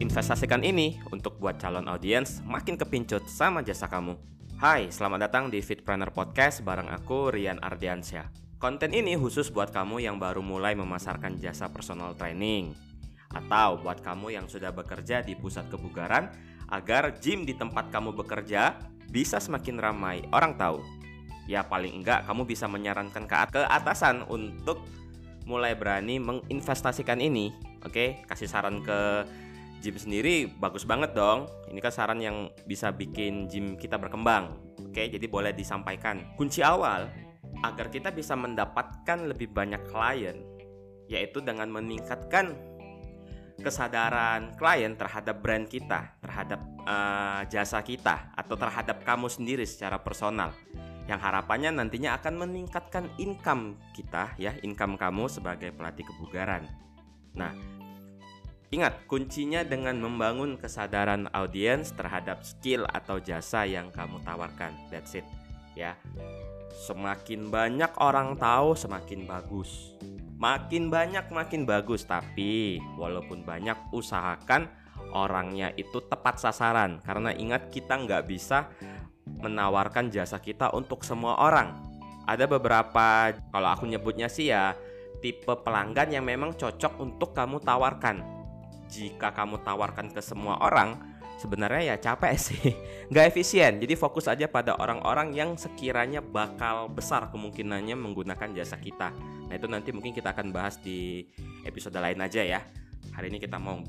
investasikan ini untuk buat calon audiens makin kepincut sama jasa kamu. Hai, selamat datang di Fitpreneur Podcast bareng aku Rian Ardiansyah. Konten ini khusus buat kamu yang baru mulai memasarkan jasa personal training atau buat kamu yang sudah bekerja di pusat kebugaran agar gym di tempat kamu bekerja bisa semakin ramai orang tahu. Ya paling enggak kamu bisa menyarankan ke atasan untuk mulai berani menginvestasikan ini. Oke, kasih saran ke gym sendiri bagus banget dong. Ini kan saran yang bisa bikin gym kita berkembang. Oke, jadi boleh disampaikan. Kunci awal agar kita bisa mendapatkan lebih banyak klien yaitu dengan meningkatkan kesadaran klien terhadap brand kita, terhadap uh, jasa kita atau terhadap kamu sendiri secara personal. Yang harapannya nantinya akan meningkatkan income kita ya, income kamu sebagai pelatih kebugaran. Nah, Ingat, kuncinya dengan membangun kesadaran audiens terhadap skill atau jasa yang kamu tawarkan. That's it. Ya. Semakin banyak orang tahu, semakin bagus. Makin banyak makin bagus, tapi walaupun banyak usahakan orangnya itu tepat sasaran. Karena ingat kita nggak bisa menawarkan jasa kita untuk semua orang. Ada beberapa, kalau aku nyebutnya sih ya, tipe pelanggan yang memang cocok untuk kamu tawarkan jika kamu tawarkan ke semua orang sebenarnya ya capek sih. Nggak efisien. Jadi fokus aja pada orang-orang yang sekiranya bakal besar kemungkinannya menggunakan jasa kita. Nah itu nanti mungkin kita akan bahas di episode lain aja ya. Hari ini kita mau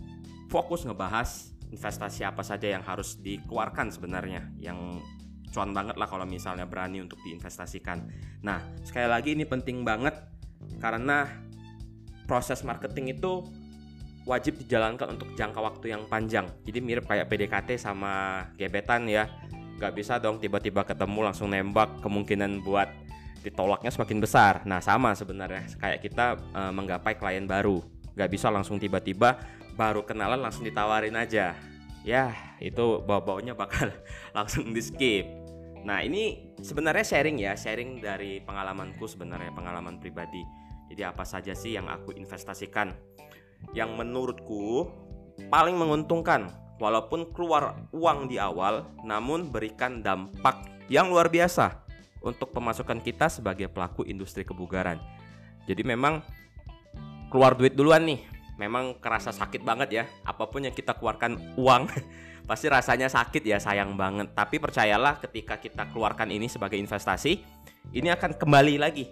fokus ngebahas investasi apa saja yang harus dikeluarkan sebenarnya. Yang cuan banget lah kalau misalnya berani untuk diinvestasikan. Nah sekali lagi ini penting banget karena proses marketing itu wajib dijalankan untuk jangka waktu yang panjang. Jadi mirip kayak PDKT sama gebetan ya. Gak bisa dong tiba-tiba ketemu langsung nembak, kemungkinan buat ditolaknya semakin besar. Nah sama sebenarnya kayak kita e, menggapai klien baru. Gak bisa langsung tiba-tiba baru kenalan langsung ditawarin aja. Ya itu bau-baunya bakal langsung di skip. Nah ini sebenarnya sharing ya, sharing dari pengalamanku sebenarnya pengalaman pribadi. Jadi apa saja sih yang aku investasikan yang menurutku paling menguntungkan walaupun keluar uang di awal namun berikan dampak yang luar biasa untuk pemasukan kita sebagai pelaku industri kebugaran. Jadi memang keluar duit duluan nih. Memang kerasa sakit banget ya. Apa pun yang kita keluarkan uang pasti rasanya sakit ya, sayang banget. Tapi percayalah ketika kita keluarkan ini sebagai investasi, ini akan kembali lagi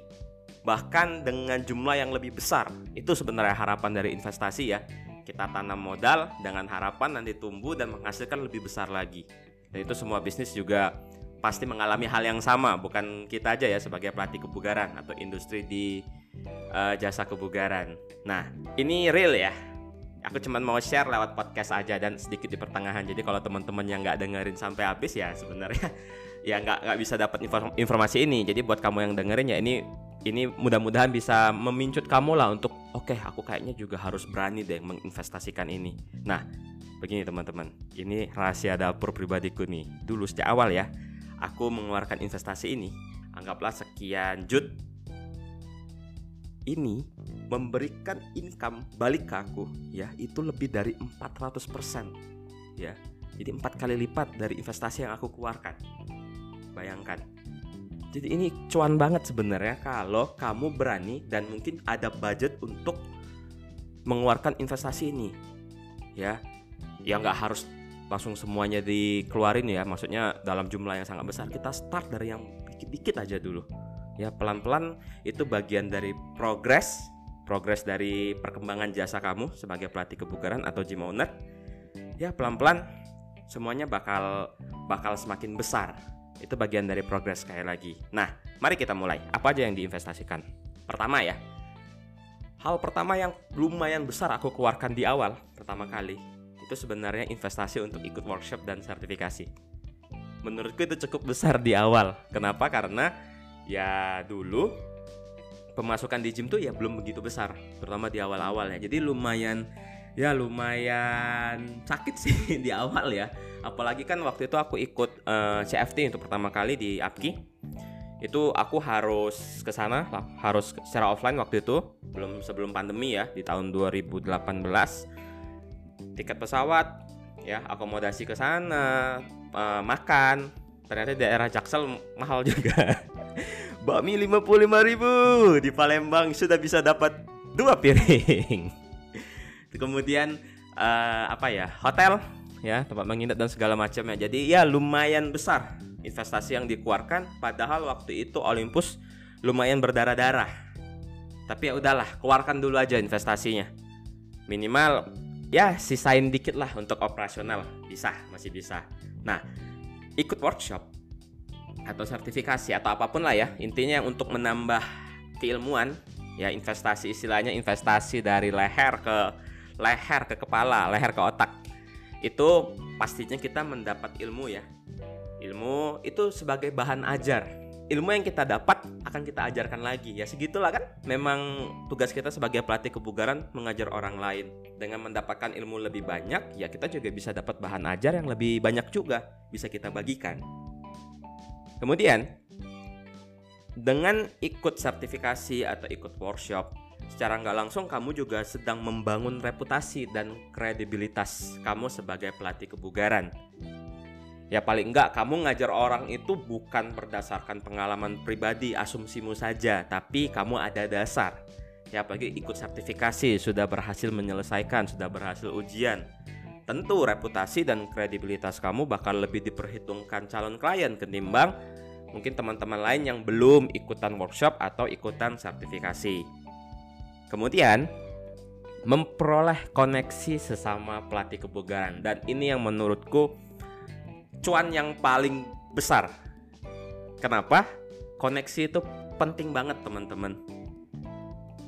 bahkan dengan jumlah yang lebih besar. Itu sebenarnya harapan dari investasi ya. Kita tanam modal dengan harapan nanti tumbuh dan menghasilkan lebih besar lagi. Dan itu semua bisnis juga pasti mengalami hal yang sama, bukan kita aja ya sebagai pelatih kebugaran atau industri di uh, jasa kebugaran. Nah, ini real ya. Aku cuma mau share lewat podcast aja dan sedikit di pertengahan. Jadi kalau teman-teman yang nggak dengerin sampai habis ya sebenarnya ya nggak nggak bisa dapat informasi ini. Jadi buat kamu yang dengerin ya ini ini mudah-mudahan bisa memincut kamu lah untuk oke okay, aku kayaknya juga harus berani deh menginvestasikan ini. Nah, begini teman-teman, ini rahasia dapur pribadiku nih. Dulu sejak awal ya, aku mengeluarkan investasi ini, anggaplah sekian jut ini memberikan income balik ke aku ya itu lebih dari 400% ya. Jadi empat kali lipat dari investasi yang aku keluarkan. Bayangkan jadi ini cuan banget sebenarnya kalau kamu berani dan mungkin ada budget untuk mengeluarkan investasi ini. Ya. Ya nggak harus langsung semuanya dikeluarin ya. Maksudnya dalam jumlah yang sangat besar kita start dari yang dikit-dikit aja dulu. Ya, pelan-pelan itu bagian dari progres progres dari perkembangan jasa kamu sebagai pelatih kebugaran atau gym owner. Ya, pelan-pelan semuanya bakal bakal semakin besar itu bagian dari progres sekali lagi. Nah, mari kita mulai. Apa aja yang diinvestasikan? Pertama ya, hal pertama yang lumayan besar aku keluarkan di awal pertama kali itu sebenarnya investasi untuk ikut workshop dan sertifikasi. Menurutku itu cukup besar di awal. Kenapa? Karena ya dulu pemasukan di gym tuh ya belum begitu besar, terutama di awal-awal ya. Jadi lumayan ya lumayan sakit sih di awal ya. Apalagi kan waktu itu aku ikut uh, eh, CFT untuk pertama kali di APKI itu aku harus ke sana harus secara offline waktu itu belum sebelum pandemi ya di tahun 2018 tiket pesawat ya akomodasi ke sana uh, makan. Ternyata daerah Jaksel mahal juga. Bakmi 55 ribu di Palembang sudah bisa dapat dua piring kemudian uh, apa ya hotel ya tempat menginap dan segala macamnya. Jadi ya lumayan besar investasi yang dikeluarkan. Padahal waktu itu Olympus lumayan berdarah-darah. Tapi ya udahlah keluarkan dulu aja investasinya. Minimal ya sisain dikit lah untuk operasional. Bisa masih bisa. Nah ikut workshop atau sertifikasi atau apa pun lah ya intinya untuk menambah keilmuan ya investasi istilahnya investasi dari leher ke leher ke kepala leher ke otak. Itu pastinya kita mendapat ilmu ya. Ilmu itu sebagai bahan ajar. Ilmu yang kita dapat akan kita ajarkan lagi. Ya segitulah kan? Memang tugas kita sebagai pelatih kebugaran mengajar orang lain. Dengan mendapatkan ilmu lebih banyak ya kita juga bisa dapat bahan ajar yang lebih banyak juga bisa kita bagikan. Kemudian dengan ikut sertifikasi atau ikut workshop secara nggak langsung kamu juga sedang membangun reputasi dan kredibilitas kamu sebagai pelatih kebugaran. Ya paling enggak kamu ngajar orang itu bukan berdasarkan pengalaman pribadi asumsimu saja, tapi kamu ada dasar. Ya apalagi ikut sertifikasi, sudah berhasil menyelesaikan, sudah berhasil ujian. Tentu reputasi dan kredibilitas kamu bakal lebih diperhitungkan calon klien ketimbang mungkin teman-teman lain yang belum ikutan workshop atau ikutan sertifikasi. Kemudian memperoleh koneksi sesama pelatih kebugaran dan ini yang menurutku cuan yang paling besar. Kenapa? Koneksi itu penting banget teman-teman.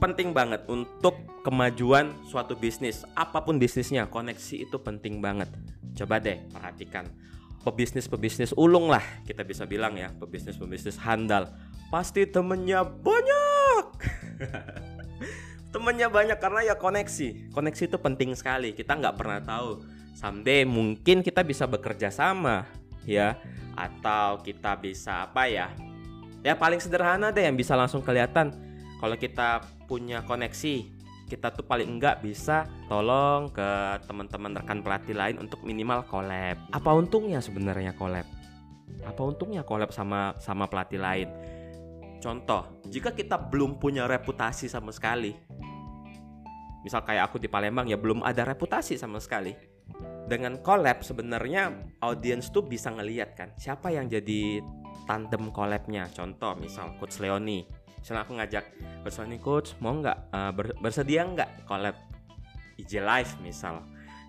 Penting banget untuk kemajuan suatu bisnis, apa pun bisnisnya, koneksi itu penting banget. Coba deh perhatikan pebisnis-pebisnis ulung lah kita bisa bilang ya pebisnis-pebisnis handal pasti temennya banyak temennya banyak karena ya koneksi. Koneksi itu penting sekali. Kita nggak pernah tahu. Someday mungkin kita bisa bekerja sama ya. Atau kita bisa apa ya ya paling sederhana deh yang bisa langsung kelihatan. Kalau kita punya koneksi kita tuh paling enggak bisa tolong ke teman-teman rekan pelatih lain untuk minimal collab. Apa untungnya sebenarnya collab? Apa untungnya collab sama sama pelatih lain Contoh, jika kita belum punya reputasi sama sekali, misal kayak aku di Palembang ya belum ada reputasi sama sekali. Dengan collab sebenarnya audiens tuh bisa ngeliat kan siapa yang jadi tandem collabnya. Contoh misal Coach Leoni, misalnya aku ngajak Coach Leoni Coach mau nggak uh, bersedia nggak collab IG Live misal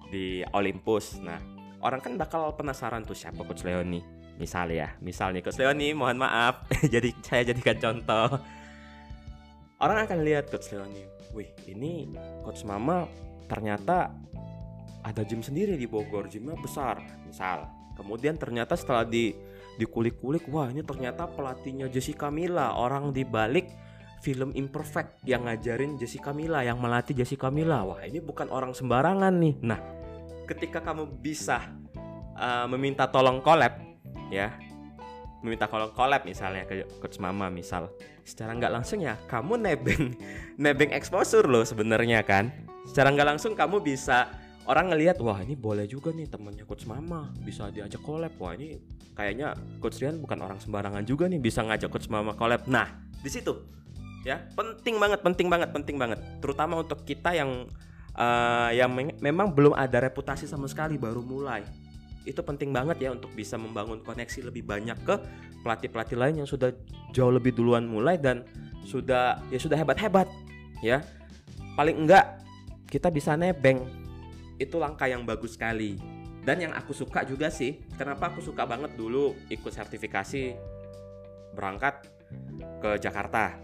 di Olympus. Nah orang kan bakal penasaran tuh siapa Coach Leoni misal ya misal nih Coach Leoni mohon maaf. Jadi saya jadikan contoh. Orang akan lihat Coach Leoni wih ini Coach Mama ternyata ada gym sendiri di Bogor gymnya besar misal. Kemudian ternyata setelah di dikulik-kulik wah ini ternyata pelatihnya Jessica Mila orang di balik film Imperfect yang ngajarin Jessica Mila yang melatih Jessica Mila wah ini bukan orang sembarangan nih. Nah ketika kamu bisa uh, meminta tolong collab ya. Meminta kolom collab misalnya ke coach mama misal. Secara nggak langsung ya kamu nebeng nebeng exposure loh sebenarnya kan. Secara nggak langsung kamu bisa orang ngelihat wah ini boleh juga nih temannya coach mama bisa diajak collab. Wah ini kayaknya coach Rian bukan orang sembarangan juga nih bisa ngajak coach mama collab. Nah di situ. Ya penting banget penting banget penting banget. Terutama untuk kita yang uh, yang memang belum ada reputasi sama sekali baru mulai itu penting banget ya untuk bisa membangun koneksi lebih banyak ke pelatih-pelatih lain yang sudah jauh lebih duluan mulai dan sudah ya sudah hebat-hebat ya. Paling enggak kita bisa nebeng. Itu langkah yang bagus sekali. Dan yang aku suka juga sih kenapa aku suka banget dulu ikut sertifikasi berangkat ke Jakarta?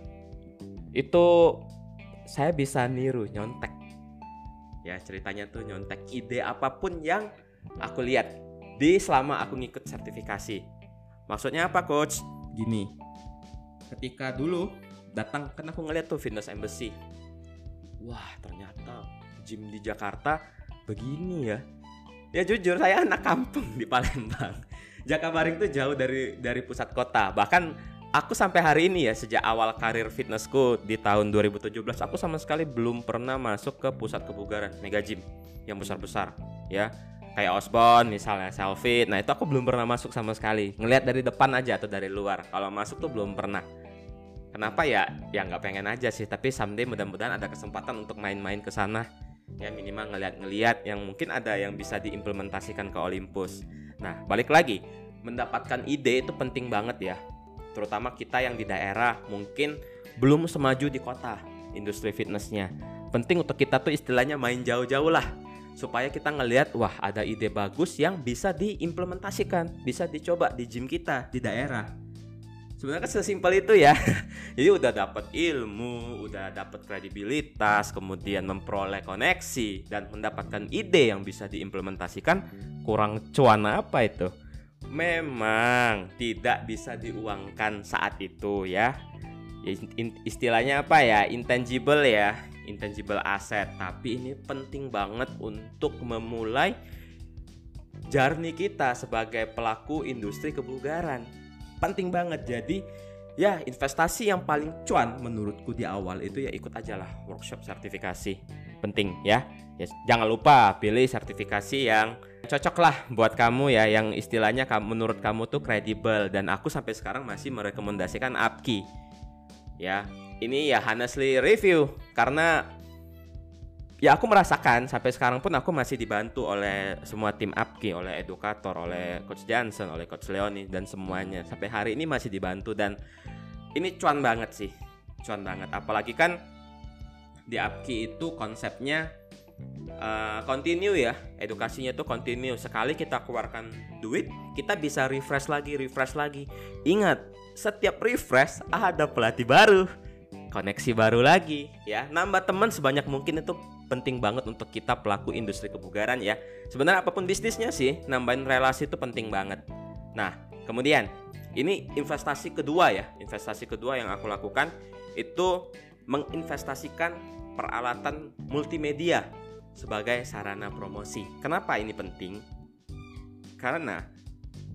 Itu saya bisa niru nyontek. Ya ceritanya tuh nyontek ide apa pun yang aku lihat di selama aku ngikut sertifikasi. Maksudnya apa coach? Gini, ketika dulu datang kan aku ngeliat tuh fitness embassy. Wah ternyata gym di Jakarta begini ya. Ya jujur saya anak kampung di Palembang. Jakabaring tuh jauh dari dari pusat kota. Bahkan aku sampai hari ini ya sejak awal karir fitnessku di tahun 2017 aku sama sekali belum pernah masuk ke pusat kebugaran mega gym yang besar-besar ya kayak Osborne misalnya Selfie nah itu aku belum pernah masuk sama sekali. Ngelihat dari depan aja atau dari luar. Kalau masuk tuh belum pernah. Kenapa ya? Ya nggak pengen aja sih. Tapi someday mudah-mudahan ada kesempatan untuk main-main ke sana. Ya minimal ngeliat-ngeliat yang mungkin ada yang bisa diimplementasikan ke Olympus. Nah balik lagi. Mendapatkan ide itu penting banget ya. Terutama kita yang di daerah mungkin belum semaju di kota industri fitnessnya. Penting untuk kita tuh istilahnya main jauh-jauh lah supaya kita ngelihat wah ada ide bagus yang bisa diimplementasikan bisa dicoba di gym kita di daerah. Sebenarnya kan sesimpel itu ya. Jadi udah dapat ilmu udah dapat kredibilitas kemudian memperoleh koneksi dan mendapatkan ide yang bisa diimplementasikan kurang cuan apa itu? Memang tidak bisa diuangkan saat itu ya. ya istilahnya apa ya? Intangible ya intangible asset. Tapi ini penting banget untuk memulai journey kita sebagai pelaku industri kebugaran. Penting banget. Jadi ya investasi yang paling cuan menurutku di awal itu ya ikut aja lah workshop sertifikasi. Penting ya. Ya jangan lupa pilih sertifikasi yang cocok lah buat kamu ya yang istilahnya menurut kamu tuh kredibel. Dan aku sampai sekarang masih merekomendasikan Apki ya ini ya honestly review karena ya aku merasakan sampai sekarang pun aku masih dibantu oleh semua tim Apki oleh edukator oleh coach Johnson oleh coach Leoni dan semuanya. Sampai hari ini masih dibantu dan ini cuan banget sih cuan banget. Apalagi kan di Apki itu konsepnya uh, continue ya edukasinya tuh continue. Sekali kita keluarkan duit kita bisa refresh lagi refresh lagi. Ingat setiap refresh ada pelatih baru. Koneksi baru lagi ya. Nambah teman sebanyak mungkin itu penting banget untuk kita pelaku industri kebugaran ya. Sebenarnya apa pun bisnisnya sih nambahin relasi itu penting banget. Nah kemudian ini investasi kedua ya. Investasi kedua yang aku lakukan itu menginvestasikan peralatan multimedia sebagai sarana promosi. Kenapa ini penting? Karena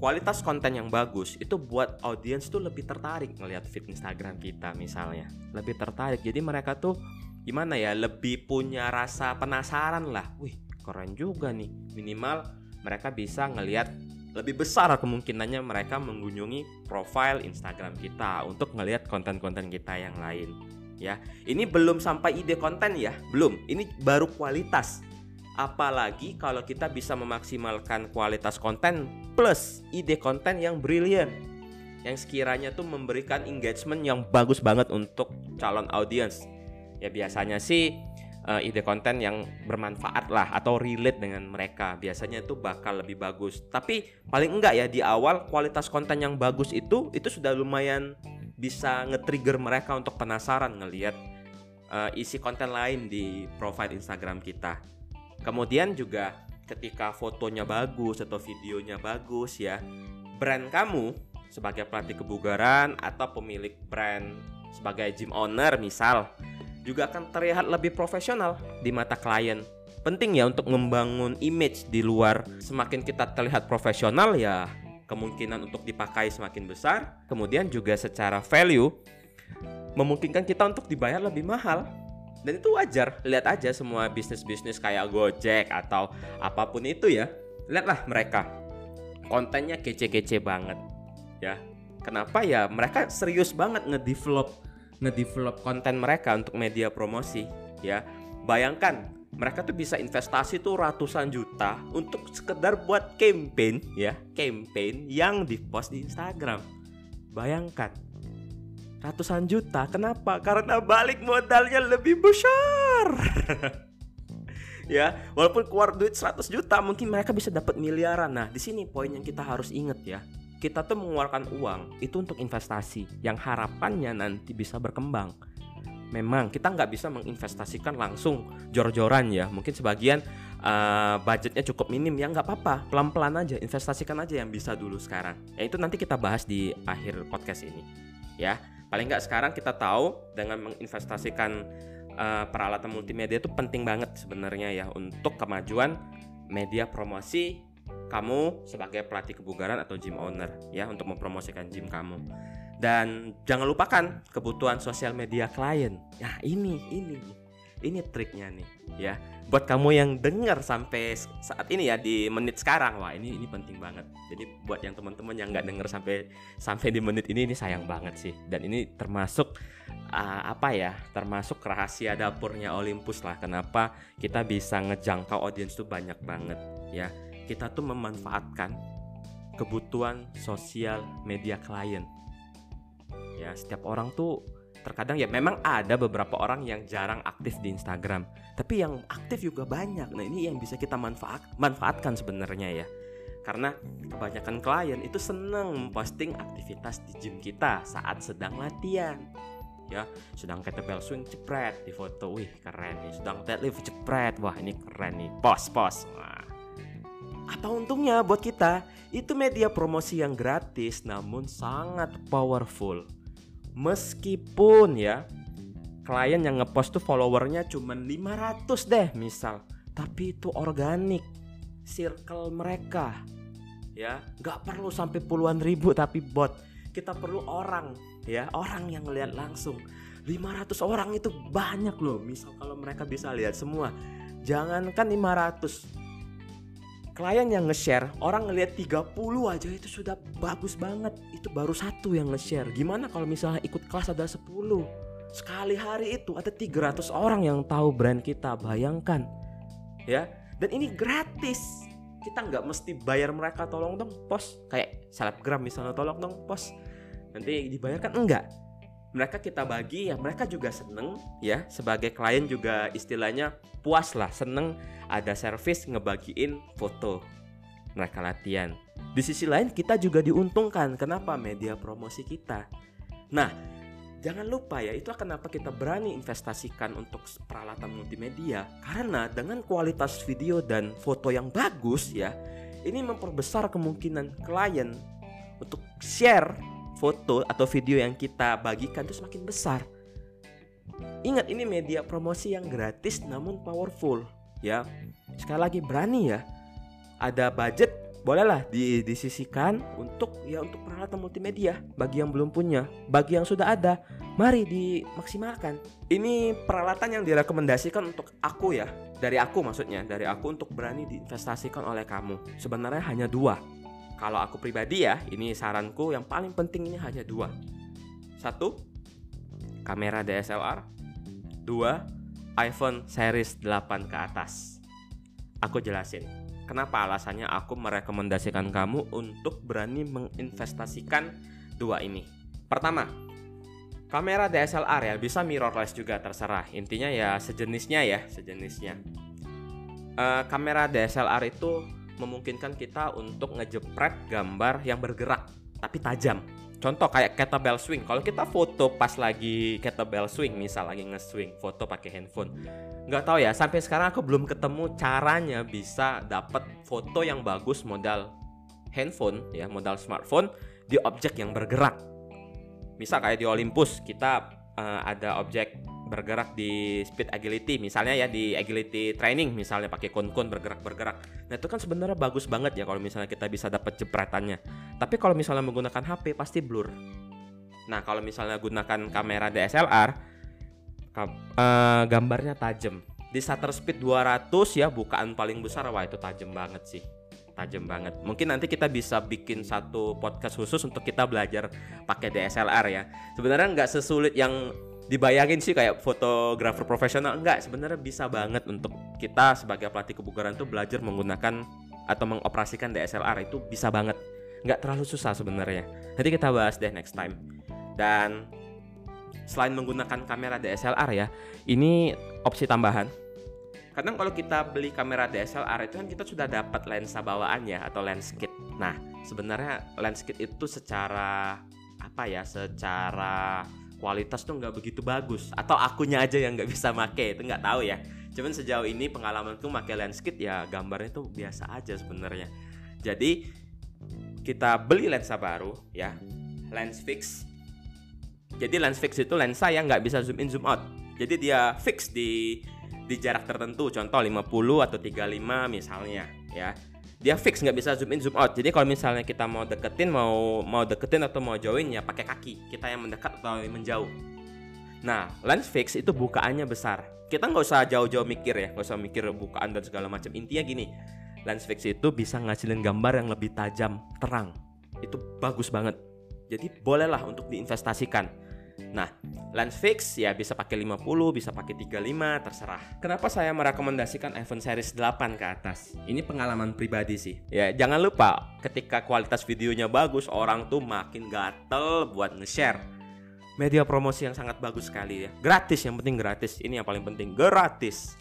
kualitas konten yang bagus itu buat audiens tuh lebih tertarik ngelihat feed Instagram kita misalnya. Lebih tertarik. Jadi mereka tuh gimana ya, lebih punya rasa penasaran lah. Wih, keren juga nih. Minimal mereka bisa ngelihat lebih besar kemungkinannya mereka mengunjungi profile Instagram kita untuk ngelihat konten-konten kita yang lain ya. Ini belum sampai ide konten ya, belum. Ini baru kualitas. Apalagi kalau kita bisa memaksimalkan kualitas konten plus ide konten yang brilian yang sekiranya tuh memberikan engagement yang bagus banget untuk calon audiens. Ya biasanya sih uh, ide konten yang bermanfaat lah atau relate dengan mereka biasanya itu bakal lebih bagus. Tapi paling enggak ya di awal kualitas konten yang bagus itu itu sudah lumayan bisa nge-trigger mereka untuk penasaran ngelihat uh, isi konten lain di profile Instagram kita. Kemudian juga ketika fotonya bagus atau videonya bagus ya, brand kamu sebagai pelatih kebugaran atau pemilik brand sebagai gym owner misal juga akan terlihat lebih profesional di mata klien. Penting ya untuk membangun image di luar. Semakin kita terlihat profesional ya kemungkinan untuk dipakai semakin besar, kemudian juga secara value memungkinkan kita untuk dibayar lebih mahal. Dan itu wajar, lihat aja semua bisnis-bisnis kayak Gojek atau apa pun itu ya. Lihatlah mereka. Kontennya kece-kece banget. Ya. Kenapa ya? Mereka serius banget ngedevelop ngedevelop konten mereka untuk media promosi, ya. Bayangkan mereka tuh bisa investasi tuh ratusan juta untuk sekedar buat campaign ya campaign yang dipost di Instagram bayangkan ratusan juta kenapa? Karena balik modalnya lebih besar. Ya walaupun keluar duit 100 juta mungkin mereka bisa dapat miliaran. Nah di sini poin yang kita harus ingat ya. Kita tuh mengeluarkan uang itu untuk investasi yang harapannya nanti bisa berkembang. Memang kita nggak bisa menginvestasikan langsung jor-joran ya. Mungkin sebagian uh, budgetnya cukup minim ya nggak apa-apa. Pelan-pelan aja investasikan aja yang bisa dulu sekarang. Ya itu nanti kita bahas di akhir podcast ini ya paling nggak sekarang kita tahu dengan menginvestasikan uh, peralatan multimedia itu penting banget sebenarnya ya untuk kemajuan media promosi kamu sebagai pelatih kebugaran atau gym owner ya untuk mempromosikan gym kamu Dan jangan lupakan kebutuhan sosial media klien. Nah, ini ini ini triknya nih, ya. Buat kamu yang dengar sampai saat ini ya di menit sekarang, wah ini ini penting banget. Jadi buat yang teman-teman yang nggak dengar sampai sampai di menit ini ini sayang banget sih. Dan ini termasuk uh, apa ya? Termasuk rahasia dapurnya Olympus lah. Kenapa kita bisa ngejangkau audiens tuh banyak banget, ya. Kita tuh memanfaatkan kebutuhan sosial media klien. Ya, setiap orang tuh terkadang ya memang ada beberapa orang yang jarang aktif di Instagram tapi yang aktif juga banyak. Nah ini yang bisa kita manfaat manfaatkan sebenarnya ya. Karena kebanyakan klien itu seneng memposting aktivitas di gym kita saat sedang latihan ya. Sedang kettlebell swing cepret di foto. Wih keren nih. Sedang deadlift cepret. Wah ini keren nih. Pos pos. Wah. Apa untungnya buat kita? Itu media promosi yang gratis namun sangat powerful meskipun ya klien yang ngepost tuh followernya cuma 500 deh misal. Tapi itu organik circle mereka. Ya nggak perlu sampai puluhan ribu tapi bot kita perlu orang. Ya orang yang lihat langsung. 500 orang itu banyak loh. Misal kalau mereka bisa lihat semua. Jangankan 500 klien yang nge-share orang ngelihat 30 aja itu sudah bagus banget. Itu baru satu yang nge-share. Gimana kalau misalnya ikut kelas ada 10 sekali hari itu ada 300 orang yang tahu brand kita bayangkan. Ya dan ini gratis. Kita nggak mesti bayar mereka tolong dong pos. Kayak selebgram misalnya tolong dong pos. Nanti dibayarkan enggak mereka kita bagi ya mereka juga seneng ya. Sebagai klien juga istilahnya puas lah seneng ada servis ngebagiin foto mereka latihan. Di sisi lain kita juga diuntungkan. Kenapa? Media promosi kita. Nah jangan lupa ya itu kenapa kita berani investasikan untuk peralatan multimedia. Karena dengan kualitas video dan foto yang bagus ya ini memperbesar kemungkinan klien untuk share foto atau video yang kita bagikan itu semakin besar. Ingat ini media promosi yang gratis namun powerful ya. Sekali lagi berani ya. Ada budget bolehlah di, disisikan untuk ya untuk peralatan multimedia bagi yang belum punya, bagi yang sudah ada, mari dimaksimalkan. Ini peralatan yang direkomendasikan untuk aku ya, dari aku maksudnya, dari aku untuk berani diinvestasikan oleh kamu. Sebenarnya hanya dua, kalau aku pribadi ya, ini saranku yang paling penting ini hanya dua. Satu, kamera DSLR. Dua, iPhone series 8 ke atas. Aku jelasin. Kenapa alasannya aku merekomendasikan kamu untuk berani menginvestasikan dua ini. Pertama, kamera DSLR ya bisa mirrorless juga terserah. Intinya ya sejenisnya ya, sejenisnya. Uh, kamera DSLR itu memungkinkan kita untuk ngejepret gambar yang bergerak tapi tajam. Contoh kayak kettlebell swing. Kalau kita foto pas lagi kettlebell swing, misal lagi nge-swing, foto pakai handphone. Nggak tahu ya, sampai sekarang aku belum ketemu caranya bisa dapat foto yang bagus modal handphone ya, modal smartphone di objek yang bergerak. Misal kayak di Olympus, kita uh, ada objek bergerak di speed agility misalnya ya di agility training misalnya pakai kon-kon bergerak-bergerak. Nah, itu kan sebenarnya bagus banget ya kalau misalnya kita bisa dapat jepretannya. Tapi kalau misalnya menggunakan HP pasti blur. Nah, kalau misalnya gunakan kamera DSLR uh, gambarnya tajam. Di shutter speed 200 ya bukaan paling besar wah itu tajam banget sih tajam banget. Mungkin nanti kita bisa bikin satu podcast khusus untuk kita belajar pakai DSLR ya. Sebenarnya nggak sesulit yang dibayangin sih kayak fotografer profesional enggak. Sebenarnya bisa banget untuk kita sebagai pelatih kebugaran tuh belajar menggunakan atau mengoperasikan DSLR itu bisa banget. Nggak terlalu susah sebenarnya. Nanti kita bahas deh next time. Dan selain menggunakan kamera DSLR ya ini opsi tambahan. Kadang kalau kita beli kamera DSLR itu kan kita sudah dapat lensa bawaannya atau lens kit. Nah sebenarnya lens kit itu secara apa ya secara kualitas tuh nggak begitu bagus. Atau akunya aja yang nggak bisa make itu nggak tahu ya. Cuman sejauh ini pengalamanku make lens kit ya gambarnya tuh biasa aja sebenarnya. Jadi kita beli lensa baru ya. Lens fix. Jadi lens fix itu lensa yang nggak bisa zoom in zoom out. Jadi dia fix di di jarak tertentu. Contoh 50 atau 35 misalnya ya dia fix nggak bisa zoom in zoom out. Jadi kalau misalnya kita mau deketin mau mau deketin atau mau join ya pakai kaki. Kita yang mendekat atau yang menjauh. Nah lens fix itu bukaannya besar. Kita nggak usah jauh-jauh mikir ya nggak usah mikir bukaan dan segala macam. Intinya gini lens fix itu bisa ngasilin gambar yang lebih tajam terang. Itu bagus banget. Jadi bolehlah untuk diinvestasikan Nah, lens fix ya bisa pakai 50, bisa pakai 35, terserah. Kenapa saya merekomendasikan iPhone series 8 ke atas? Ini pengalaman pribadi sih. Ya, jangan lupa ketika kualitas videonya bagus, orang tuh makin gatel buat nge-share media promosi yang sangat bagus sekali ya. Gratis yang penting gratis. Ini yang paling penting, gratis.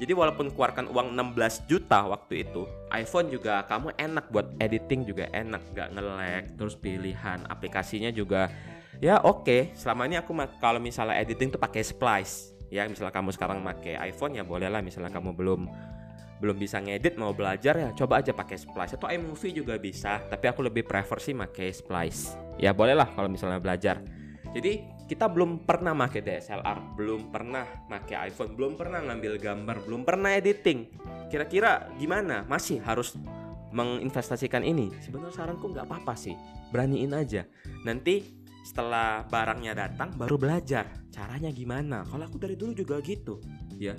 Jadi walaupun keluarkan uang 16 juta waktu itu, iPhone juga kamu enak buat editing juga enak, gak nge-lag, terus pilihan aplikasinya juga ya oke. Okay. Selama ini aku kalau misalnya editing tuh pakai Splice. Ya, misalnya kamu sekarang pakai iPhone ya bolehlah misalnya kamu belum belum bisa ngedit mau belajar ya coba aja pakai Splice atau iMovie juga bisa tapi aku lebih prefer sih pakai Splice ya bolehlah kalau misalnya belajar jadi kita belum pernah pakai DSLR, belum pernah pakai iPhone, belum pernah ngambil gambar, belum pernah editing. Kira-kira gimana? Masih harus menginvestasikan ini? Sebenarnya saranku nggak apa-apa sih, beraniin aja. Nanti setelah barangnya datang baru belajar caranya gimana. Kalau aku dari dulu juga gitu, ya.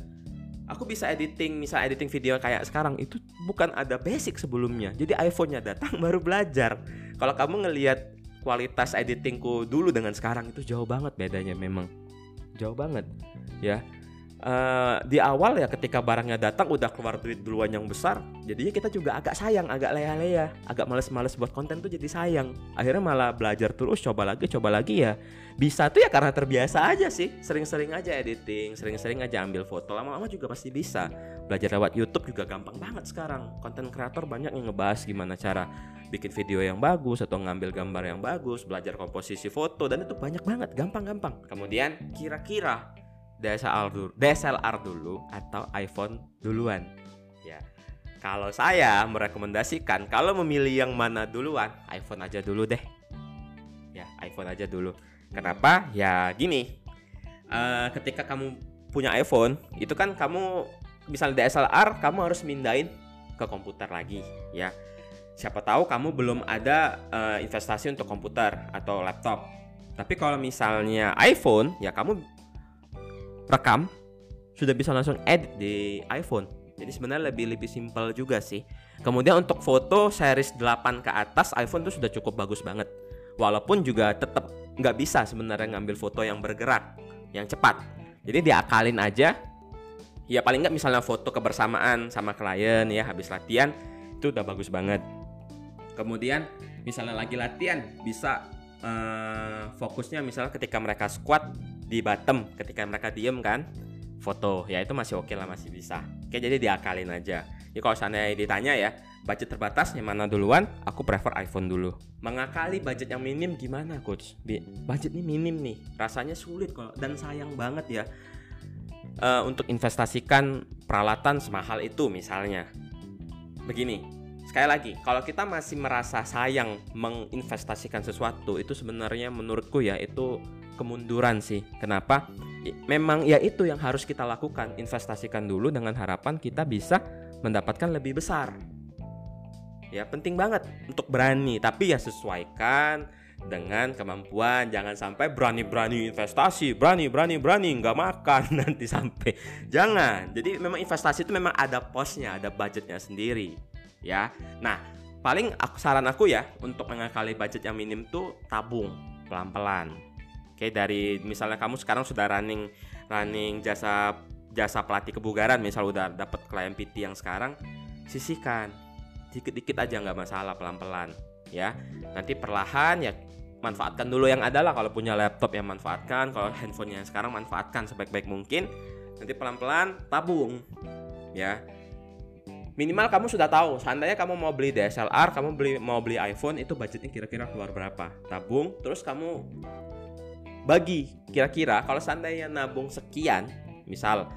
Aku bisa editing, misal editing video kayak sekarang itu bukan ada basic sebelumnya. Jadi iPhone-nya datang baru belajar. Kalau kamu ngelihat kualitas editingku dulu dengan sekarang itu jauh banget bedanya memang jauh banget ya uh, di awal ya ketika barangnya datang udah keluar duit duluan yang besar jadinya kita juga agak sayang agak leya-leya agak males-males buat konten tuh jadi sayang. Akhirnya malah belajar terus coba lagi coba lagi ya. Bisa tuh ya karena terbiasa aja sih sering-sering aja editing sering-sering aja ambil foto lama-lama juga pasti bisa. Belajar lewat YouTube juga gampang banget sekarang. Konten kreator banyak yang ngebahas gimana cara bikin video yang bagus atau ngambil gambar yang bagus belajar komposisi foto dan itu banyak banget gampang-gampang. Kemudian kira-kira DSLR dulu, DSLR dulu atau iPhone duluan. Ya. Kalau saya merekomendasikan kalau memilih yang mana duluan, iPhone aja dulu deh. Ya, iPhone aja dulu. Kenapa? Ya gini. Uh, ketika kamu punya iPhone, itu kan kamu misalnya DSLR, kamu harus mindahin ke komputer lagi, ya. Siapa tahu kamu belum ada uh, investasi untuk komputer atau laptop. Tapi kalau misalnya iPhone, ya kamu rekam sudah bisa langsung edit di iPhone. Jadi sebenarnya lebih lebih simpel juga sih. Kemudian untuk foto series 8 ke atas iPhone tuh sudah cukup bagus banget. Walaupun juga tetap nggak bisa sebenarnya ngambil foto yang bergerak, yang cepat. Jadi diakalin aja. Ya paling nggak misalnya foto kebersamaan sama klien ya habis latihan itu udah bagus banget. Kemudian misalnya lagi latihan bisa uh, fokusnya misalnya ketika mereka squat di bottom ketika mereka diem kan foto. Ya itu masih oke okay lah masih bisa. Oke jadi diakalin aja. Ya kalau sana ditanya ya budget terbatas yang mana duluan aku prefer iPhone dulu. Mengakali budget yang minim gimana coach? Budget ini minim nih. Rasanya sulit kok dan sayang banget ya. Uh, untuk investasikan peralatan semahal itu misalnya. Begini sekali lagi kalau kita masih merasa sayang menginvestasikan sesuatu itu sebenarnya menurutku ya itu kemunduran sih. Kenapa? Memang ya itu yang harus kita lakukan, investasikan dulu dengan harapan kita bisa mendapatkan lebih besar. Ya, penting banget untuk berani, tapi ya sesuaikan dengan kemampuan. Jangan sampai berani-berani investasi, berani, berani, berani nggak makan nanti sampai. Jangan. Jadi memang investasi itu memang ada posnya, ada budgetnya sendiri. Ya. Nah, paling aku, saran aku ya untuk mengakali budget yang minim tuh tabung pelan-pelan Oke, dari misalnya kamu sekarang sudah running running jasa jasa pelatih kebugaran, misal udah dapat klien PT yang sekarang, sisihkan. Dikit-dikit aja nggak masalah pelan-pelan ya. Nanti perlahan ya manfaatkan dulu yang ada lah. Kalau punya laptop yang manfaatkan, kalau handphonenya yang sekarang manfaatkan sebaik-baik mungkin. Nanti pelan-pelan tabung ya. Minimal kamu sudah tahu seandainya kamu mau beli DSLR kamu beli mau beli iPhone itu budgetnya kira-kira keluar berapa? Tabung terus kamu bagi kira-kira kalau seandainya nabung sekian misal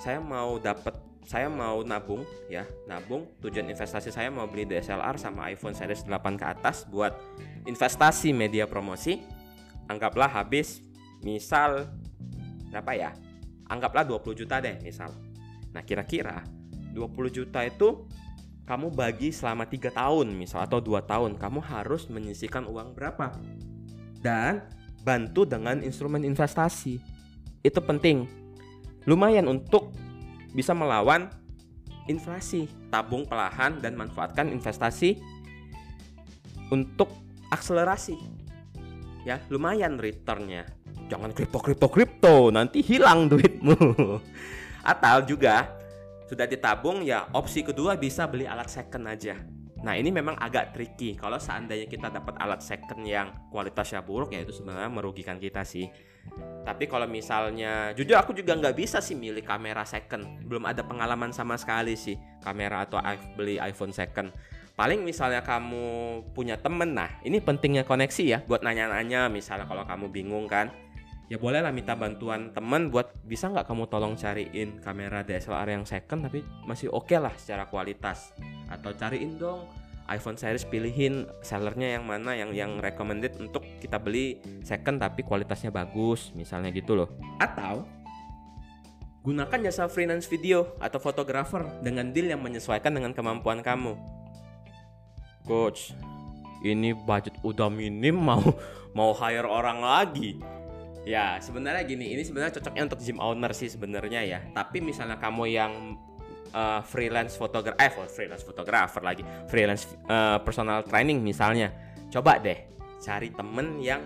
saya mau dapat saya mau nabung ya nabung tujuan investasi saya mau beli DSLR sama iPhone series 8 ke atas buat investasi media promosi anggaplah habis misal berapa ya? Anggaplah 20 juta deh misal. Nah kira-kira 20 juta itu kamu bagi selama tiga tahun misal atau dua tahun kamu harus menyisihkan uang berapa? Dan bantu dengan instrumen investasi. Itu penting. Lumayan untuk bisa melawan inflasi tabung pelahan dan manfaatkan investasi untuk akselerasi. Ya lumayan returnnya. Jangan kripto kripto kripto nanti hilang duitmu. Atau juga sudah ditabung ya opsi kedua bisa beli alat second aja Nah ini memang agak tricky kalau seandainya kita dapat alat second yang kualitasnya buruk ya itu sebenarnya merugikan kita sih. Tapi kalau misalnya jujur aku juga nggak bisa sih milih kamera second, belum ada pengalaman sama sekali sih kamera atau beli iPhone second. Paling misalnya kamu punya temen, nah ini pentingnya koneksi ya buat nanya-nanya misalnya kalau kamu bingung kan ya bolehlah minta bantuan temen buat bisa nggak kamu tolong cariin kamera DSLR yang second tapi masih oke okay lah secara kualitas. Atau cariin dong iPhone series pilihin sellernya yang mana yang yang recommended untuk kita beli second tapi kualitasnya bagus misalnya gitu loh. Atau gunakan jasa freelance video atau fotografer dengan deal yang menyesuaikan dengan kemampuan kamu. Coach ini budget udah minim mau mau hire orang lagi Ya, sebenarnya gini, ini sebenarnya cocoknya untuk gym owner sih sebenarnya ya. Tapi misalnya kamu yang uh, freelance fotografer, eh freelance fotografer lagi, freelance uh, personal training misalnya, coba deh cari temen yang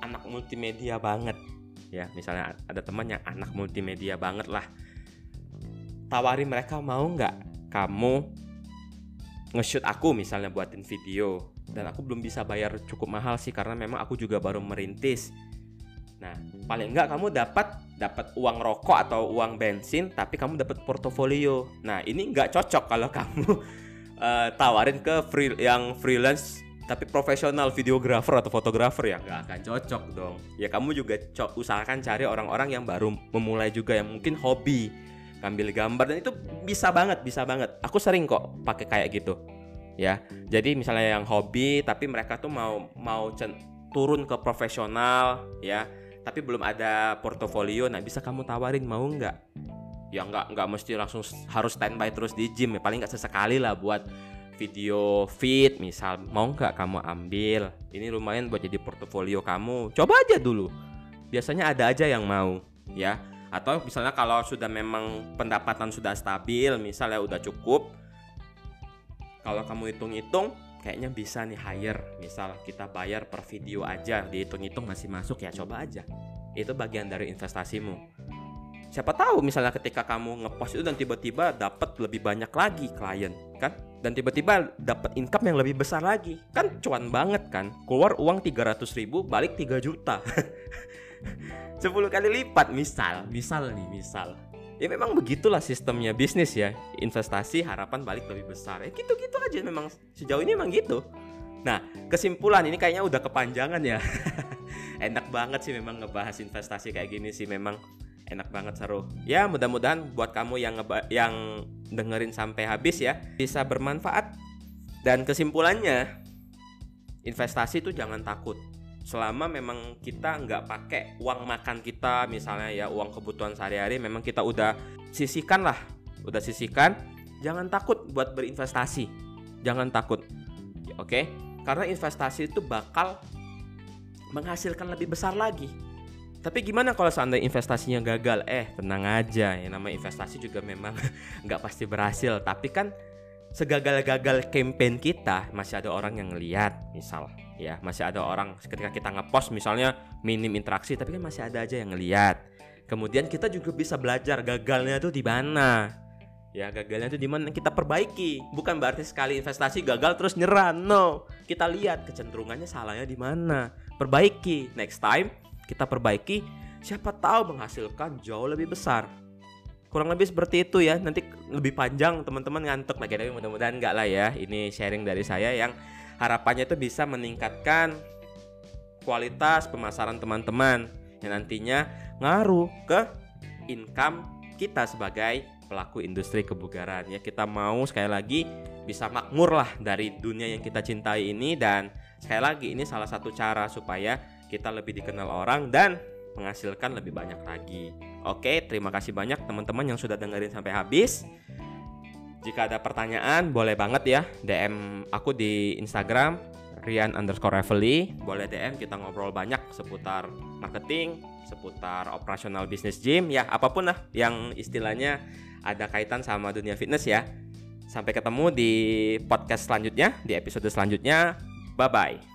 anak multimedia banget. Ya, misalnya ada teman yang anak multimedia banget lah. Tawari mereka mau nggak kamu nge-shoot aku misalnya buatin video dan aku belum bisa bayar cukup mahal sih karena memang aku juga baru merintis Nah, paling enggak kamu dapat dapat uang rokok atau uang bensin, tapi kamu dapat portofolio. Nah, ini enggak cocok kalau kamu uh, tawarin ke free yang freelance tapi profesional videografer atau fotografer ya nggak akan cocok dong. Ya kamu juga co usahakan cari orang-orang yang baru memulai juga yang mungkin hobi ngambil gambar dan itu bisa banget, bisa banget. Aku sering kok pakai kayak gitu. Ya. Jadi misalnya yang hobi tapi mereka tuh mau mau turun ke profesional ya tapi belum ada portofolio nah bisa kamu tawarin mau nggak? Ya nggak nggak mesti langsung harus standby terus di gym ya paling nggak sesekali lah buat video fit misal mau nggak kamu ambil? Ini lumayan buat jadi portofolio kamu coba aja dulu. Biasanya ada aja yang mau ya. Atau misalnya kalau sudah memang pendapatan sudah stabil misalnya udah cukup kalau kamu hitung-hitung kayaknya bisa nih hire. Misal kita bayar per video aja dihitung-hitung masih masuk ya coba aja. Itu bagian dari investasimu. Siapa tahu misalnya ketika kamu ngepost itu dan tiba-tiba dapat lebih banyak lagi klien kan? Dan tiba-tiba dapat income yang lebih besar lagi. Kan cuan banget kan? Keluar uang 300 ribu balik 3 juta. 10 kali lipat misal. Misal nih misal ya memang begitulah sistemnya bisnis ya. Investasi harapan balik lebih besar. Ya gitu-gitu aja memang. Sejauh ini memang gitu. Nah kesimpulan ini kayaknya udah kepanjangan ya. Enak banget sih memang ngebahas investasi kayak gini sih memang. Enak banget seru. Ya mudah-mudahan buat kamu yang yang dengerin sampai habis ya bisa bermanfaat. Dan kesimpulannya investasi itu jangan takut selama memang kita nggak pakai uang makan kita misalnya ya uang kebutuhan sehari-hari memang kita udah sisihkan lah udah sisihkan. Jangan takut buat berinvestasi. Jangan takut. Oke? Okay? karena investasi itu bakal menghasilkan lebih besar lagi. Tapi gimana kalau seandainya investasinya gagal? Eh tenang aja. Ya nama investasi juga memang nggak pasti berhasil. Tapi kan segagal-gagal campaign kita masih ada orang yang ngeliat misal ya masih ada orang ketika kita ngepost misalnya minim interaksi tapi kan masih ada aja yang ngeliat. Kemudian kita juga bisa belajar gagalnya tuh di mana. Ya gagalnya tuh di mana kita perbaiki. Bukan berarti sekali investasi gagal terus nyerah. No kita lihat kecenderungannya salahnya di mana. Perbaiki. Next time kita perbaiki. Siapa tahu menghasilkan jauh lebih besar. Kurang lebih seperti itu ya. Nanti lebih panjang teman-teman ngantuk. Lagi tapi mudah-mudahan enggak lah ya. Ini sharing dari saya yang harapannya itu bisa meningkatkan kualitas pemasaran teman-teman yang nantinya ngaruh ke income kita sebagai pelaku industri kebugaran ya kita mau sekali lagi bisa makmur lah dari dunia yang kita cintai ini dan sekali lagi ini salah satu cara supaya kita lebih dikenal orang dan menghasilkan lebih banyak lagi. Oke, terima kasih banyak teman-teman yang sudah dengerin sampai habis. Jika ada pertanyaan, boleh banget ya DM aku di Instagram Rian underscore Revelly. Boleh DM kita ngobrol banyak seputar marketing, seputar operasional bisnis gym, ya apa pun lah yang istilahnya ada kaitan sama dunia fitness ya. Sampai ketemu di podcast selanjutnya, di episode selanjutnya. Bye bye.